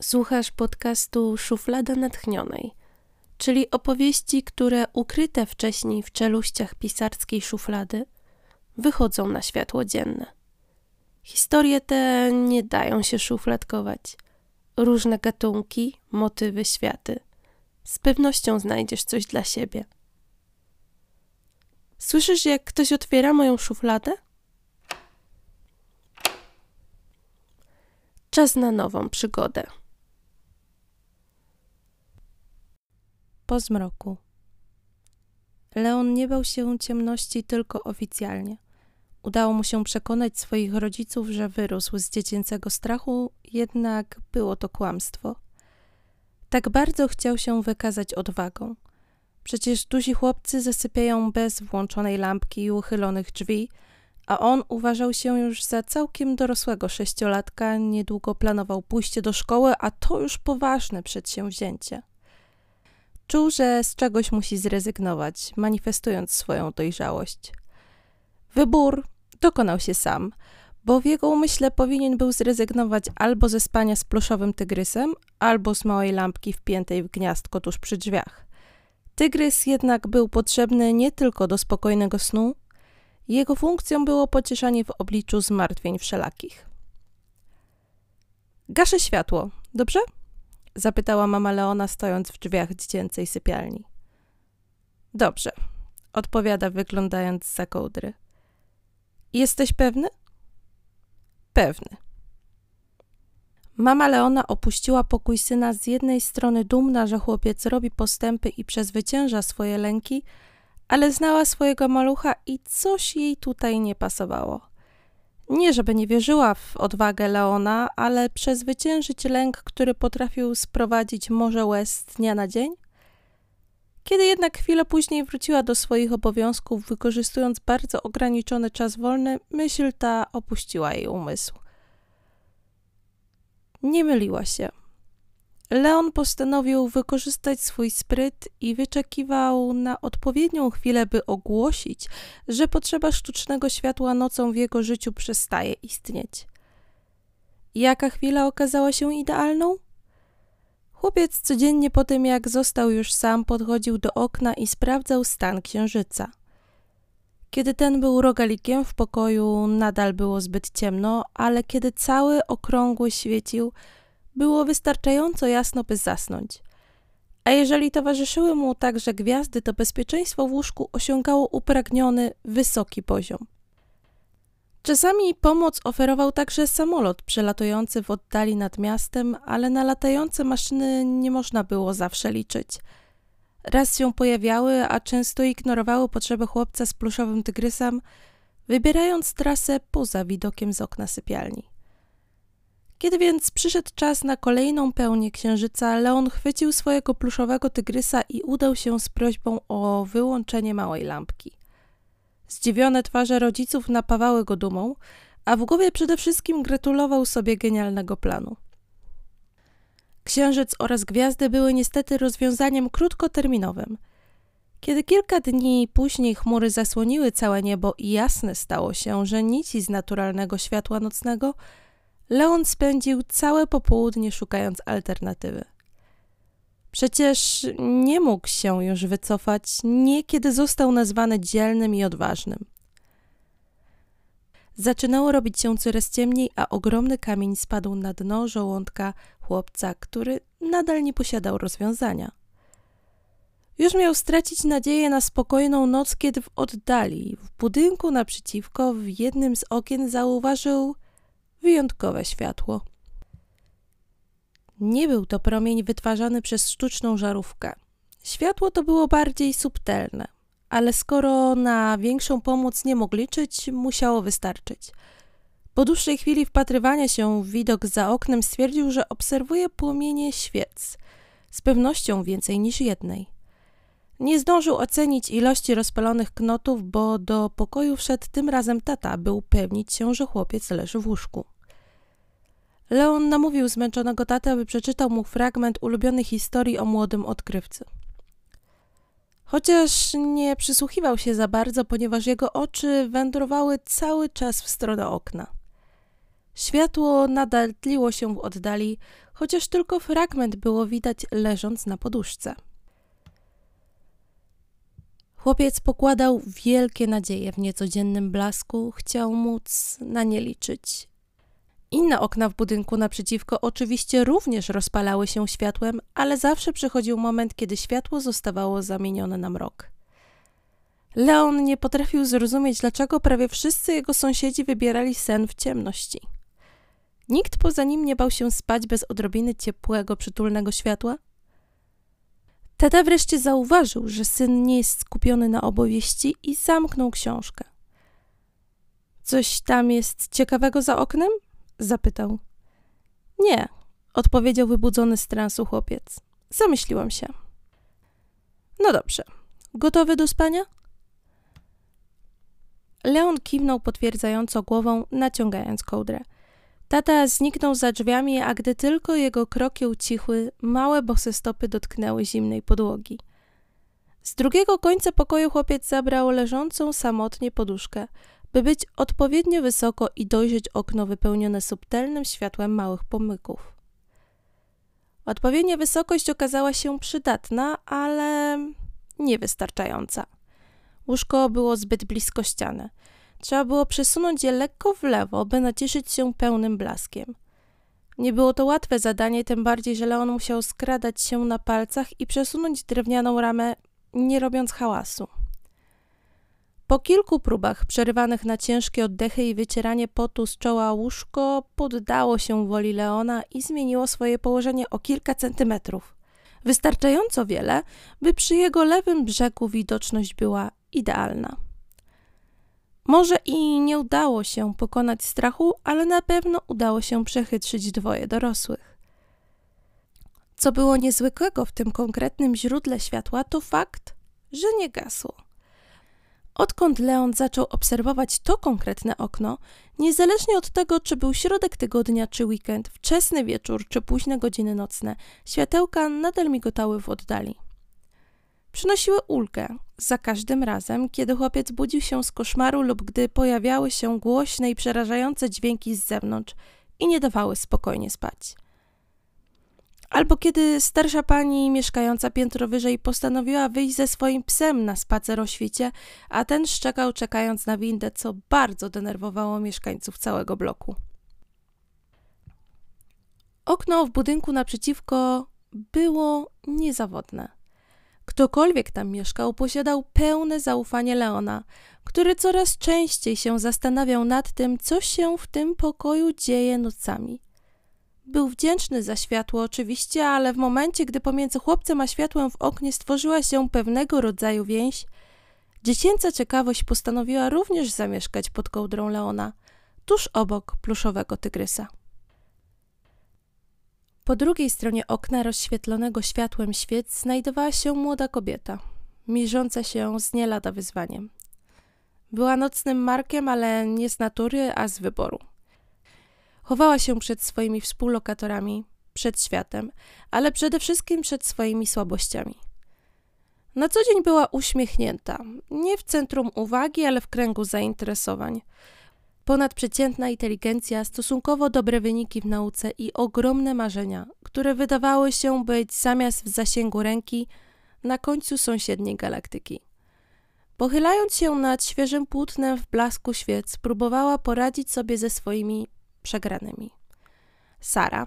Słuchasz podcastu Szuflada Natchnionej, czyli opowieści, które ukryte wcześniej w czeluściach pisarskiej szuflady wychodzą na światło dzienne. Historie te nie dają się szufladkować. Różne gatunki, motywy, światy. Z pewnością znajdziesz coś dla siebie. Słyszysz, jak ktoś otwiera moją szufladę? Czas na nową przygodę. Po zmroku. Leon nie bał się ciemności tylko oficjalnie. Udało mu się przekonać swoich rodziców, że wyrósł z dziecięcego strachu, jednak było to kłamstwo. Tak bardzo chciał się wykazać odwagą. Przecież duzi chłopcy zasypiają bez włączonej lampki i uchylonych drzwi, a on uważał się już za całkiem dorosłego sześciolatka, niedługo planował pójście do szkoły, a to już poważne przedsięwzięcie. Czuł, że z czegoś musi zrezygnować, manifestując swoją dojrzałość. Wybór dokonał się sam, bo w jego umyśle powinien był zrezygnować albo ze spania z pluszowym tygrysem, albo z małej lampki wpiętej w gniazdko tuż przy drzwiach. Tygrys jednak był potrzebny nie tylko do spokojnego snu, jego funkcją było pocieszanie w obliczu zmartwień wszelakich. Gaszę światło, dobrze? Zapytała mama Leona, stojąc w drzwiach dziecięcej sypialni. Dobrze, odpowiada, wyglądając za kołdry. Jesteś pewny? Pewny. Mama Leona opuściła pokój syna z jednej strony dumna, że chłopiec robi postępy i przezwycięża swoje lęki, ale znała swojego malucha i coś jej tutaj nie pasowało. Nie, żeby nie wierzyła w odwagę Leona, ale przezwyciężyć lęk, który potrafił sprowadzić morze łez z dnia na dzień? Kiedy jednak chwilę później wróciła do swoich obowiązków, wykorzystując bardzo ograniczony czas wolny, myśl ta opuściła jej umysł. Nie myliła się. Leon postanowił wykorzystać swój spryt i wyczekiwał na odpowiednią chwilę, by ogłosić, że potrzeba sztucznego światła nocą w jego życiu przestaje istnieć. Jaka chwila okazała się idealną? Chłopiec codziennie po tym, jak został już sam, podchodził do okna i sprawdzał stan księżyca. Kiedy ten był rogalikiem w pokoju, nadal było zbyt ciemno, ale kiedy cały okrągły świecił, było wystarczająco jasno, by zasnąć. A jeżeli towarzyszyły mu także gwiazdy, to bezpieczeństwo w łóżku osiągało upragniony, wysoki poziom. Czasami pomoc oferował także samolot przelatujący w oddali nad miastem, ale na latające maszyny nie można było zawsze liczyć. Raz się pojawiały, a często ignorowały potrzeby chłopca z pluszowym tygrysem, wybierając trasę poza widokiem z okna sypialni. Kiedy więc przyszedł czas na kolejną pełnię księżyca, Leon chwycił swojego pluszowego tygrysa i udał się z prośbą o wyłączenie małej lampki. Zdziwione twarze rodziców napawały go dumą, a w głowie przede wszystkim gratulował sobie genialnego planu. Księżyc oraz gwiazdy były niestety rozwiązaniem krótkoterminowym. Kiedy kilka dni później chmury zasłoniły całe niebo i jasne stało się, że nici z naturalnego światła nocnego – Leon spędził całe popołudnie szukając alternatywy. Przecież nie mógł się już wycofać, nie kiedy został nazwany dzielnym i odważnym. Zaczynało robić się coraz ciemniej, a ogromny kamień spadł na dno żołądka chłopca, który nadal nie posiadał rozwiązania. Już miał stracić nadzieję na spokojną noc, kiedy w oddali, w budynku naprzeciwko, w jednym z okien zauważył wyjątkowe światło. Nie był to promień wytwarzany przez sztuczną żarówkę. Światło to było bardziej subtelne, ale skoro na większą pomoc nie mógł liczyć, musiało wystarczyć. Po dłuższej chwili wpatrywania się w widok za oknem stwierdził, że obserwuje płomienie świec, z pewnością więcej niż jednej. Nie zdążył ocenić ilości rozpalonych knotów, bo do pokoju wszedł tym razem tata, by upewnić się, że chłopiec leży w łóżku. Leon namówił zmęczonego tatę, aby przeczytał mu fragment ulubionej historii o młodym odkrywcy. Chociaż nie przysłuchiwał się za bardzo, ponieważ jego oczy wędrowały cały czas w stronę okna. Światło nadal tliło się w oddali, chociaż tylko fragment było widać leżąc na poduszce. Chłopiec pokładał wielkie nadzieje w niecodziennym blasku, chciał móc na nie liczyć. Inne okna w budynku naprzeciwko oczywiście również rozpalały się światłem, ale zawsze przychodził moment, kiedy światło zostawało zamienione na mrok. Leon nie potrafił zrozumieć, dlaczego prawie wszyscy jego sąsiedzi wybierali sen w ciemności. Nikt poza nim nie bał się spać bez odrobiny ciepłego, przytulnego światła. Tata wreszcie zauważył, że syn nie jest skupiony na opowieści i zamknął książkę. Coś tam jest ciekawego za oknem? Zapytał. Nie, odpowiedział wybudzony z transu chłopiec. Zamyśliłam się. No dobrze. Gotowy do spania? Leon kiwnął potwierdzająco głową, naciągając kołdrę. Tata zniknął za drzwiami, a gdy tylko jego kroki ucichły, małe bose stopy dotknęły zimnej podłogi. Z drugiego końca pokoju chłopiec zabrał leżącą samotnie poduszkę, by być odpowiednio wysoko i dojrzeć okno wypełnione subtelnym światłem małych pomyków. Odpowiednia wysokość okazała się przydatna, ale niewystarczająca. Łóżko było zbyt blisko ściany. Trzeba było przesunąć je lekko w lewo, by nacieszyć się pełnym blaskiem. Nie było to łatwe zadanie, tym bardziej, że Leon musiał skradać się na palcach i przesunąć drewnianą ramę, nie robiąc hałasu. Po kilku próbach przerywanych na ciężkie oddechy i wycieranie potu z czoła łóżko poddało się woli Leona i zmieniło swoje położenie o kilka centymetrów. Wystarczająco wiele, by przy jego lewym brzegu widoczność była idealna. Może i nie udało się pokonać strachu, ale na pewno udało się przechytrzyć dwoje dorosłych. Co było niezwykłego w tym konkretnym źródle światła, to fakt, że nie gasło. Odkąd Leon zaczął obserwować to konkretne okno, niezależnie od tego, czy był środek tygodnia, czy weekend, wczesny wieczór, czy późne godziny nocne, światełka nadal migotały w oddali. Przynosiły ulgę za każdym razem, kiedy chłopiec budził się z koszmaru lub gdy pojawiały się głośne i przerażające dźwięki z zewnątrz i nie dawały spokojnie spać. Albo kiedy starsza pani mieszkająca piętro wyżej postanowiła wyjść ze swoim psem na spacer o świcie, a ten szczekał czekając na windę, co bardzo denerwowało mieszkańców całego bloku. Okno w budynku naprzeciwko było niezawodne. Ktokolwiek tam mieszkał, posiadał pełne zaufanie Leona, który coraz częściej się zastanawiał nad tym, co się w tym pokoju dzieje nocami. Był wdzięczny za światło oczywiście, ale w momencie, gdy pomiędzy chłopcem a światłem w oknie stworzyła się pewnego rodzaju więź, dziecięca ciekawość postanowiła również zamieszkać pod kołdrą Leona, tuż obok pluszowego tygrysa. Po drugiej stronie okna rozświetlonego światłem świec znajdowała się młoda kobieta, mierząca się z nie lada wyzwaniem. Była nocnym markiem, ale nie z natury, a z wyboru. Chowała się przed swoimi współlokatorami, przed światem, ale przede wszystkim przed swoimi słabościami. Na co dzień była uśmiechnięta, nie w centrum uwagi, ale w kręgu zainteresowań. Ponadprzeciętna inteligencja, stosunkowo dobre wyniki w nauce i ogromne marzenia, które wydawały się być zamiast w zasięgu ręki na końcu sąsiedniej galaktyki. Pochylając się nad świeżym płótnem w blasku świec, próbowała poradzić sobie ze swoimi przegranymi. Sara,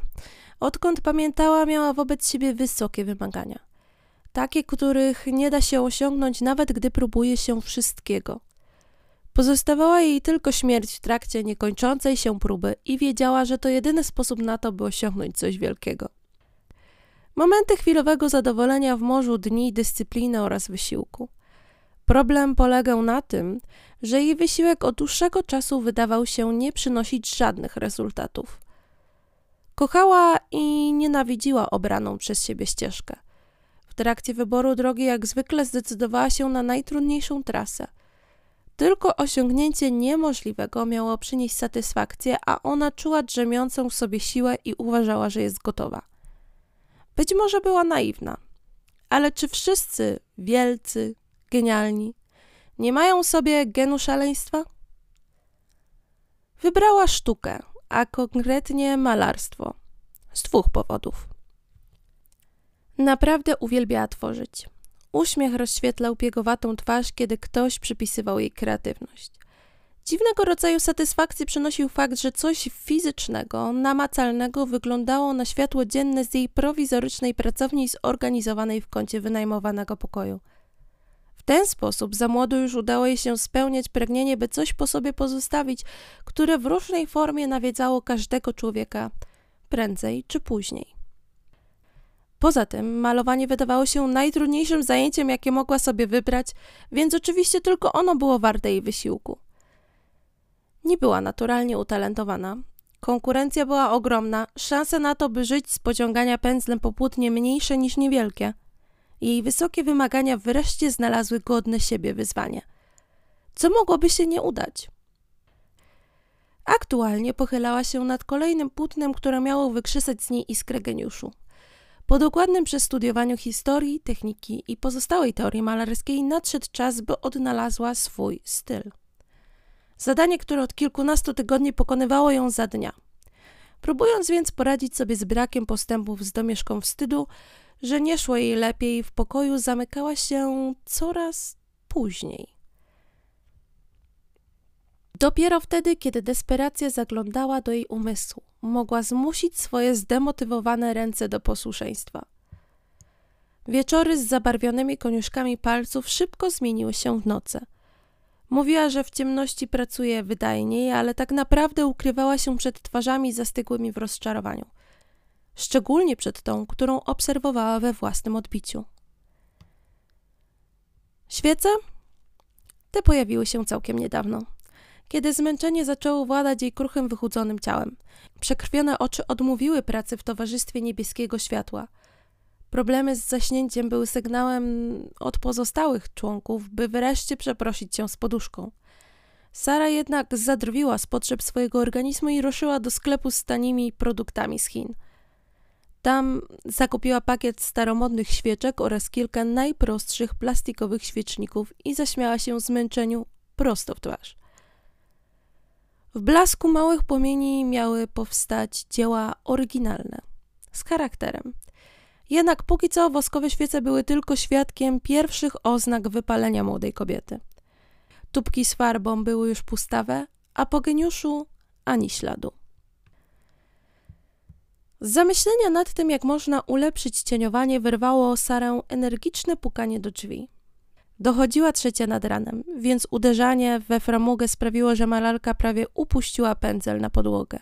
odkąd pamiętała, miała wobec siebie wysokie wymagania. Takie, których nie da się osiągnąć, nawet gdy próbuje się wszystkiego. Pozostawała jej tylko śmierć w trakcie niekończącej się próby i wiedziała, że to jedyny sposób na to, by osiągnąć coś wielkiego. Momenty chwilowego zadowolenia w morzu dni dyscypliny oraz wysiłku. Problem polegał na tym, że jej wysiłek od dłuższego czasu wydawał się nie przynosić żadnych rezultatów. Kochała i nienawidziła obraną przez siebie ścieżkę. W trakcie wyboru drogi, jak zwykle, zdecydowała się na najtrudniejszą trasę. Tylko osiągnięcie niemożliwego miało przynieść satysfakcję, a ona czuła drzemiącą w sobie siłę i uważała, że jest gotowa. Być może była naiwna, ale czy wszyscy wielcy, genialni, nie mają sobie genu szaleństwa? Wybrała sztukę, a konkretnie malarstwo. Z dwóch powodów. Naprawdę uwielbiała tworzyć. Uśmiech rozświetlał piegowatą twarz, kiedy ktoś przypisywał jej kreatywność. Dziwnego rodzaju satysfakcję przynosił fakt, że coś fizycznego, namacalnego wyglądało na światło dzienne z jej prowizorycznej pracowni zorganizowanej w kącie wynajmowanego pokoju. Ten sposób za młodo już udało jej się spełniać pragnienie, by coś po sobie pozostawić, które w różnej formie nawiedzało każdego człowieka, prędzej czy później. Poza tym malowanie wydawało się najtrudniejszym zajęciem, jakie mogła sobie wybrać, więc oczywiście tylko ono było warte jej wysiłku. Nie była naturalnie utalentowana. Konkurencja była ogromna, szanse na to, by żyć z pociągania pędzlem po płótnie mniejsze niż niewielkie. Jej wysokie wymagania wreszcie znalazły godne siebie wyzwanie. Co mogłoby się nie udać? Aktualnie pochylała się nad kolejnym płótnem, które miało wykrzesać z niej iskrę geniuszu. Po dokładnym przestudiowaniu historii, techniki i pozostałej teorii malarskiej nadszedł czas, by odnalazła swój styl. Zadanie, które od kilkunastu tygodni pokonywało ją za dnia. Próbując więc poradzić sobie z brakiem postępów z domieszką wstydu, że nie szło jej lepiej w pokoju, zamykała się coraz później. Dopiero wtedy, kiedy desperacja zaglądała do jej umysłu, mogła zmusić swoje zdemotywowane ręce do posłuszeństwa. Wieczory z zabarwionymi koniuszkami palców szybko zmieniły się w noce – Mówiła, że w ciemności pracuje wydajniej, ale tak naprawdę ukrywała się przed twarzami zastygłymi w rozczarowaniu. Szczególnie przed tą, którą obserwowała we własnym odbiciu. Świece? Te pojawiły się całkiem niedawno, kiedy zmęczenie zaczęło władać jej kruchym, wychudzonym ciałem. Przekrwione oczy odmówiły pracy w towarzystwie niebieskiego światła – Problemy z zaśnięciem były sygnałem od pozostałych członków, by wreszcie przeprosić cię z poduszką. Sara jednak zadrwiła z potrzeb swojego organizmu i ruszyła do sklepu z tanimi produktami z Chin. Tam zakupiła pakiet staromodnych świeczek oraz kilka najprostszych plastikowych świeczników i zaśmiała się zmęczeniu prosto w twarz. W blasku małych płomieni miały powstać dzieła oryginalne, z charakterem – jednak póki co woskowe świece były tylko świadkiem pierwszych oznak wypalenia młodej kobiety. Tubki z farbą były już pustawe, a po geniuszu ani śladu. Z zamyślenia nad tym, jak można ulepszyć cieniowanie, wyrwało Sarę energiczne pukanie do drzwi. Dochodziła trzecia nad ranem, więc uderzanie we framugę sprawiło, że malarka prawie upuściła pędzel na podłogę.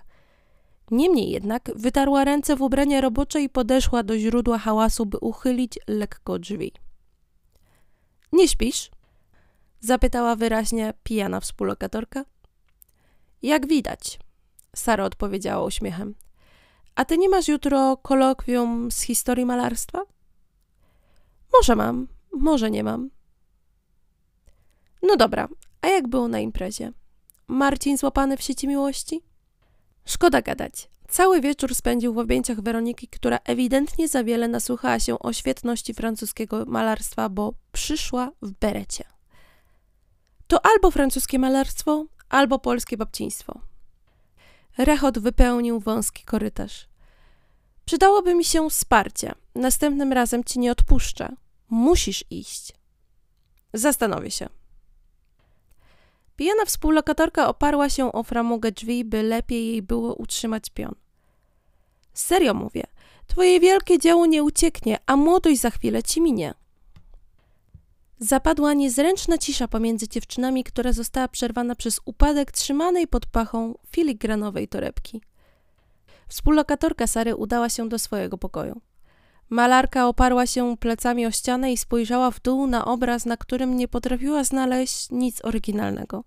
Niemniej jednak wytarła ręce w ubranie robocze i podeszła do źródła hałasu, by uchylić lekko drzwi. Nie śpisz? zapytała wyraźnie pijana współlokatorka. Jak widać, Sara odpowiedziała uśmiechem. A ty nie masz jutro kolokwium z historii malarstwa? Może mam, może nie mam. No dobra, a jak było na imprezie? Marcin złapany w sieci miłości? Szkoda gadać. Cały wieczór spędził w objęciach Weroniki, która ewidentnie za wiele nasłuchała się o świetności francuskiego malarstwa, bo przyszła w berecie. To albo francuskie malarstwo, albo polskie babciństwo. Rechot wypełnił wąski korytarz. Przydałoby mi się wsparcie. Następnym razem ci nie odpuszczę. Musisz iść. Zastanowię się. Pijana współlokatorka oparła się o framugę drzwi, by lepiej jej było utrzymać pion. Serio mówię, twoje wielkie dzieło nie ucieknie, a młodość za chwilę ci minie. Zapadła niezręczna cisza pomiędzy dziewczynami, która została przerwana przez upadek trzymanej pod pachą filigranowej torebki. Współlokatorka Sary udała się do swojego pokoju. Malarka oparła się plecami o ścianę i spojrzała w dół na obraz, na którym nie potrafiła znaleźć nic oryginalnego.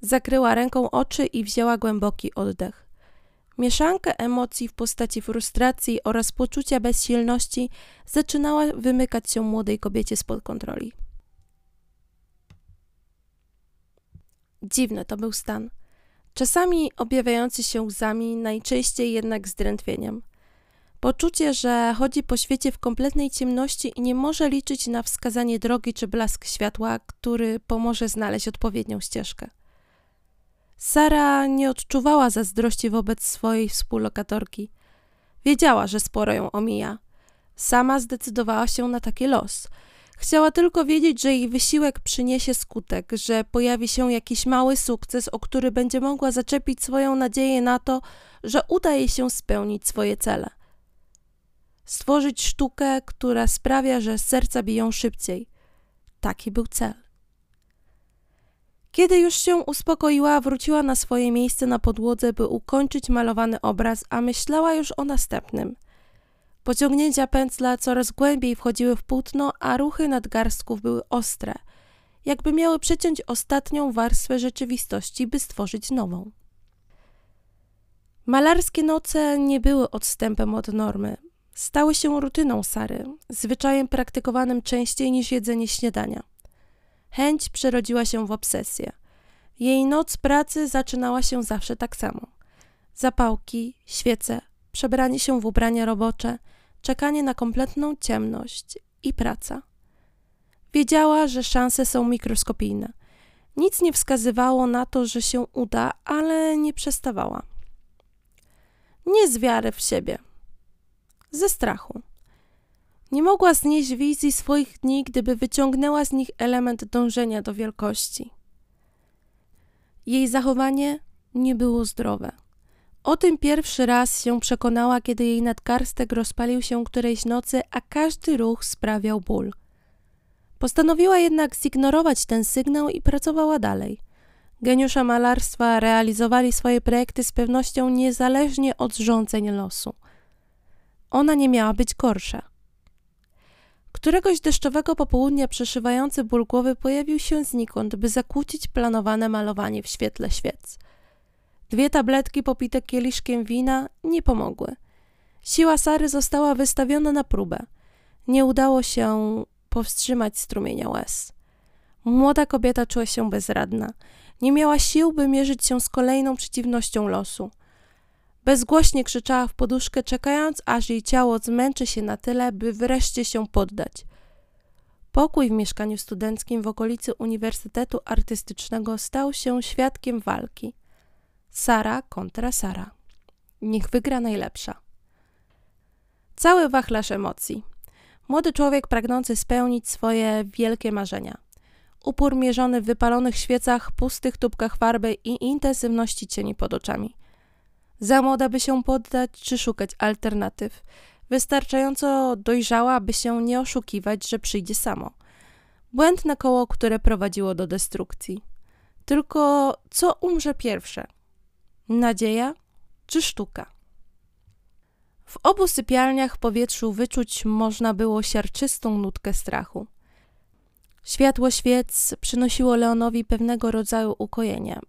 Zakryła ręką oczy i wzięła głęboki oddech. Mieszanka emocji w postaci frustracji oraz poczucia bezsilności zaczynała wymykać się młodej kobiecie spod kontroli. Dziwny to był stan. Czasami objawiający się łzami, najczęściej jednak zdrętwieniem. Poczucie, że chodzi po świecie w kompletnej ciemności i nie może liczyć na wskazanie drogi czy blask światła, który pomoże znaleźć odpowiednią ścieżkę. Sara nie odczuwała zazdrości wobec swojej współlokatorki. Wiedziała, że sporo ją omija. Sama zdecydowała się na taki los. Chciała tylko wiedzieć, że jej wysiłek przyniesie skutek, że pojawi się jakiś mały sukces, o który będzie mogła zaczepić swoją nadzieję na to, że uda jej się spełnić swoje cele. Stworzyć sztukę, która sprawia, że serca biją szybciej. Taki był cel. Kiedy już się uspokoiła, wróciła na swoje miejsce na podłodze, by ukończyć malowany obraz, a myślała już o następnym. Pociągnięcia pędzla coraz głębiej wchodziły w płótno, a ruchy nadgarstków były ostre, jakby miały przeciąć ostatnią warstwę rzeczywistości, by stworzyć nową. Malarskie noce nie były odstępem od normy. Stały się rutyną Sary, zwyczajem praktykowanym częściej niż jedzenie śniadania. Chęć przerodziła się w obsesję. Jej noc pracy zaczynała się zawsze tak samo. Zapałki, świece, przebranie się w ubrania robocze, czekanie na kompletną ciemność i praca. Wiedziała, że szanse są mikroskopijne. Nic nie wskazywało na to, że się uda, ale nie przestawała. Nie z wiary w siebie, ze strachu. Nie mogła znieść wizji swoich dni, gdyby wyciągnęła z nich element dążenia do wielkości. Jej zachowanie nie było zdrowe. O tym pierwszy raz się przekonała, kiedy jej nadgarstek rozpalił się którejś nocy, a każdy ruch sprawiał ból. Postanowiła jednak zignorować ten sygnał i pracowała dalej. Geniusze malarstwa realizowali swoje projekty z pewnością niezależnie od rządzeń losu. Ona nie miała być gorsza. Któregoś deszczowego popołudnia przeszywający ból głowy pojawił się znikąd, by zakłócić planowane malowanie w świetle świec. Dwie tabletki popite kieliszkiem wina nie pomogły. Siła Sary została wystawiona na próbę. Nie udało się powstrzymać strumienia łez. Młoda kobieta czuła się bezradna. Nie miała sił, by mierzyć się z kolejną przeciwnością losu. Bezgłośnie krzyczała w poduszkę, czekając, aż jej ciało zmęczy się na tyle, by wreszcie się poddać. Pokój w mieszkaniu studenckim w okolicy Uniwersytetu Artystycznego stał się świadkiem walki. Sara kontra Sara. Niech wygra najlepsza. Cały wachlarz emocji. Młody człowiek pragnący spełnić swoje wielkie marzenia. Upór mierzony w wypalonych świecach, pustych tubkach farby i intensywności cieni pod oczami. Za młoda, by się poddać, czy szukać alternatyw. Wystarczająco dojrzała, by się nie oszukiwać, że przyjdzie samo. Błędne koło, które prowadziło do destrukcji. Tylko co umrze pierwsze? Nadzieja czy sztuka? W obu sypialniach powietrzu wyczuć można było siarczystą nutkę strachu. Światło świec przynosiło Leonowi pewnego rodzaju ukojenie,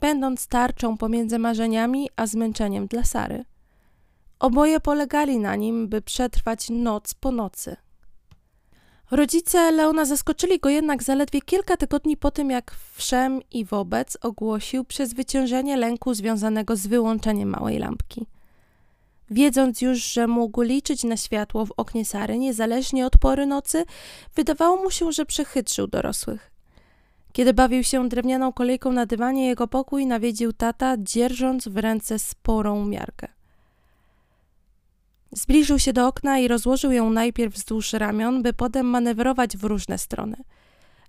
będąc tarczą pomiędzy marzeniami a zmęczeniem dla Sary. Oboje polegali na nim, by przetrwać noc po nocy. Rodzice Leona zaskoczyli go jednak zaledwie kilka tygodni po tym, jak wszem i wobec ogłosił przezwyciężenie lęku związanego z wyłączeniem małej lampki. Wiedząc już, że mógł liczyć na światło w oknie Sary niezależnie od pory nocy, wydawało mu się, że przechytrzył dorosłych. Kiedy bawił się drewnianą kolejką na dywanie, jego pokój nawiedził tata, dzierżąc w ręce sporą miarkę. Zbliżył się do okna i rozłożył ją najpierw wzdłuż ramion, by potem manewrować w różne strony.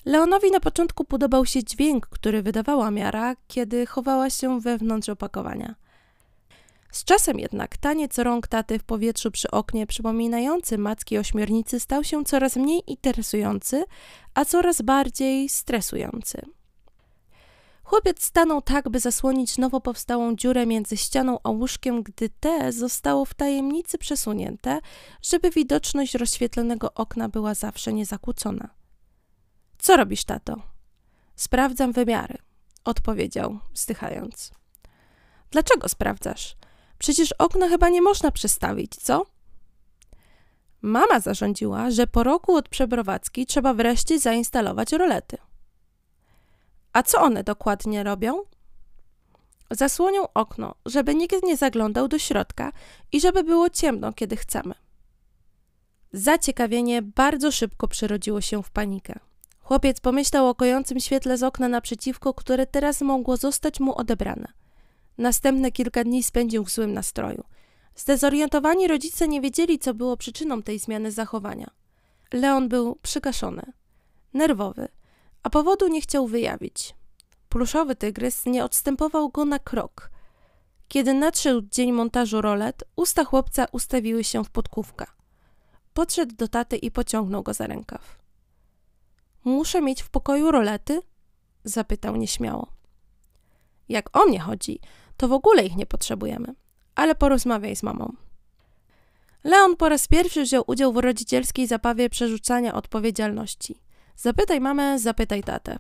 Leonowi na początku podobał się dźwięk, który wydawała miara, kiedy chowała się wewnątrz opakowania. Z czasem jednak taniec rąk taty w powietrzu przy oknie, przypominający macki ośmiornicy, stał się coraz mniej interesujący, a coraz bardziej stresujący. Chłopiec stanął tak, by zasłonić nowo powstałą dziurę między ścianą a łóżkiem, gdy te zostało w tajemnicy przesunięte, żeby widoczność rozświetlonego okna była zawsze niezakłócona. Co robisz, tato? Sprawdzam wymiary, odpowiedział, wzdychając. Dlaczego sprawdzasz? Przecież okna chyba nie można przestawić, co? Mama zarządziła, że po roku od przeprowadzki trzeba wreszcie zainstalować rolety. A co one dokładnie robią? Zasłonią okno, żeby nikt nie zaglądał do środka i żeby było ciemno, kiedy chcemy. Zaciekawienie bardzo szybko przerodziło się w panikę. Chłopiec pomyślał o kojącym świetle z okna naprzeciwko, które teraz mogło zostać mu odebrane. Następne kilka dni spędził w złym nastroju. Zdezorientowani rodzice nie wiedzieli, co było przyczyną tej zmiany zachowania. Leon był przygaszony, nerwowy, a powodu nie chciał wyjawić. Pluszowy tygrys nie odstępował go na krok. Kiedy nadszedł dzień montażu rolet, usta chłopca ustawiły się w podkówka. Podszedł do taty i pociągnął go za rękaw. Muszę mieć w pokoju rolety? zapytał nieśmiało. Jak o mnie chodzi, to w ogóle ich nie potrzebujemy, ale porozmawiaj z mamą. Leon po raz pierwszy wziął udział w rodzicielskiej zabawie przerzucania odpowiedzialności. Zapytaj mamę, zapytaj tatę.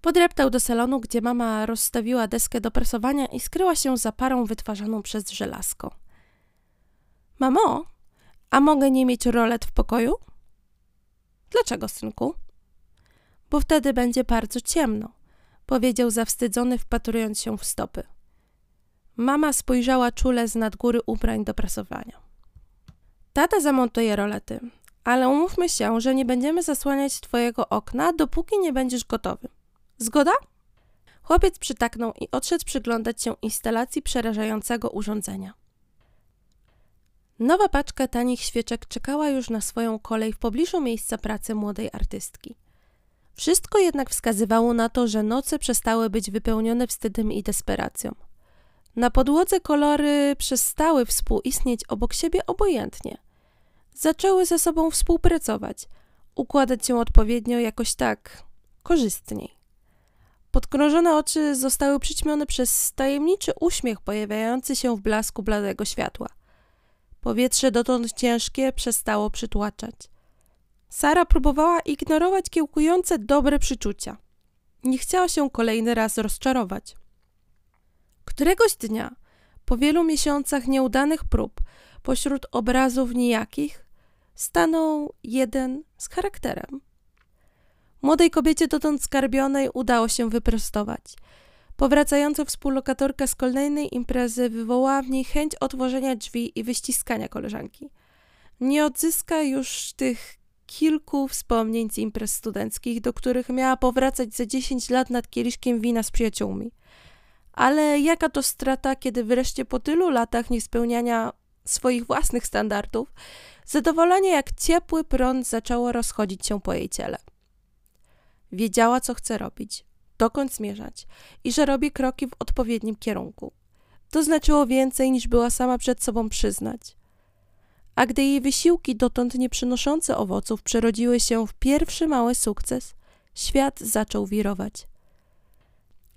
Podreptał do salonu, gdzie mama rozstawiła deskę do prasowania i skryła się za parą wytwarzaną przez żelazko. Mamo, a mogę nie mieć rolet w pokoju? Dlaczego, synku? Bo wtedy będzie bardzo ciemno, powiedział zawstydzony, wpatrując się w stopy. Mama spojrzała czule z nad góry ubrań do prasowania. Tata zamontuje rolety, ale umówmy się, że nie będziemy zasłaniać twojego okna, dopóki nie będziesz gotowy. Zgoda? Chłopiec przytaknął i odszedł przyglądać się instalacji przerażającego urządzenia. Nowa paczka tanich świeczek czekała już na swoją kolej w pobliżu miejsca pracy młodej artystki. Wszystko jednak wskazywało na to, że noce przestały być wypełnione wstydem i desperacją. Na podłodze kolory przestały współistnieć obok siebie obojętnie. Zaczęły ze sobą współpracować, układać się odpowiednio jakoś tak korzystniej. Podkrążone oczy zostały przyćmione przez tajemniczy uśmiech pojawiający się w blasku bladego światła. Powietrze dotąd ciężkie przestało przytłaczać. Sara próbowała ignorować kiełkujące dobre przyczucia. Nie chciała się kolejny raz rozczarować. Któregoś dnia, po wielu miesiącach nieudanych prób, pośród obrazów nijakich, stanął jeden z charakterem. Młodej kobiecie dotąd skarbionej udało się wyprostować. Powracająca współlokatorka z kolejnej imprezy wywołała w niej chęć otworzenia drzwi i wyściskania koleżanki. Nie odzyska już tych kilku wspomnień z imprez studenckich, do których miała powracać za 10 lat nad kieliszkiem wina z przyjaciółmi. Ale jaka to strata, kiedy wreszcie po tylu latach niespełniania swoich własnych standardów, zadowolenie jak ciepły prąd zaczęło rozchodzić się po jej ciele. Wiedziała, co chce robić, dokąd zmierzać i że robi kroki w odpowiednim kierunku. To znaczyło więcej, niż była sama przed sobą przyznać. A gdy jej wysiłki, dotąd nie przynoszące owoców, przerodziły się w pierwszy mały sukces, świat zaczął wirować.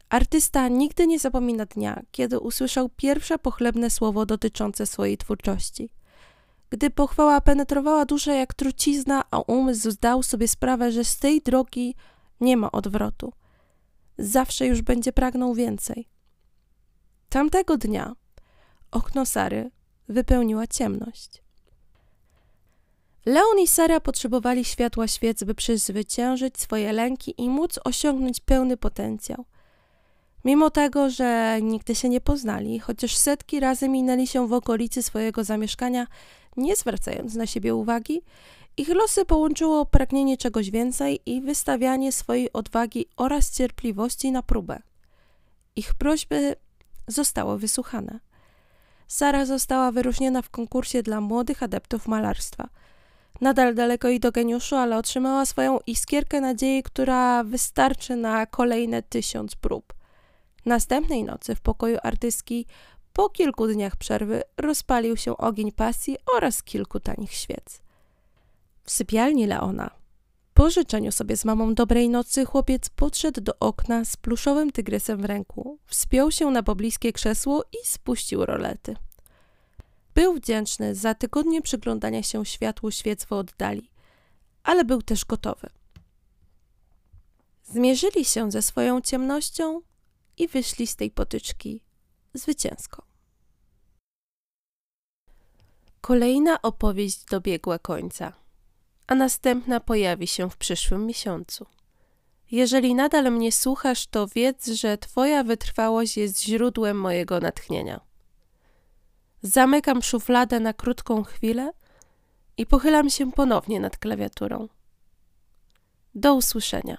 Artysta nigdy nie zapomina dnia, kiedy usłyszał pierwsze pochlebne słowo dotyczące swojej twórczości. Gdy pochwała penetrowała duszę jak trucizna, a umysł zdał sobie sprawę, że z tej drogi nie ma odwrotu. Zawsze już będzie pragnął więcej. Tamtego dnia okno Sary wypełniła ciemność. Leon i Sara potrzebowali światła świec, by przezwyciężyć swoje lęki i móc osiągnąć pełny potencjał. Mimo tego, że nigdy się nie poznali, chociaż setki razy minęli się w okolicy swojego zamieszkania, nie zwracając na siebie uwagi, ich losy połączyło pragnienie czegoś więcej i wystawianie swojej odwagi oraz cierpliwości na próbę. Ich prośby zostały wysłuchane. Sara została wyróżniona w konkursie dla młodych adeptów malarstwa. Nadal daleko jej do geniuszu, ale otrzymała swoją iskierkę nadziei, która wystarczy na kolejne tysiąc prób. Następnej nocy w pokoju artystki po kilku dniach przerwy rozpalił się ogień pasji oraz kilku tanich świec. W sypialni Leona. Po życzeniu sobie z mamą dobrej nocy, chłopiec podszedł do okna z pluszowym tygrysem w ręku, wspiął się na pobliskie krzesło i spuścił rolety. Był wdzięczny za tygodnie przyglądania się światłu świec w oddali, ale był też gotowy. Zmierzyli się ze swoją ciemnością i wyszli z tej potyczki zwycięsko. Kolejna opowieść dobiegła końca a następna pojawi się w przyszłym miesiącu. Jeżeli nadal mnie słuchasz, to wiedz, że Twoja wytrwałość jest źródłem mojego natchnienia. Zamykam szufladę na krótką chwilę i pochylam się ponownie nad klawiaturą. Do usłyszenia.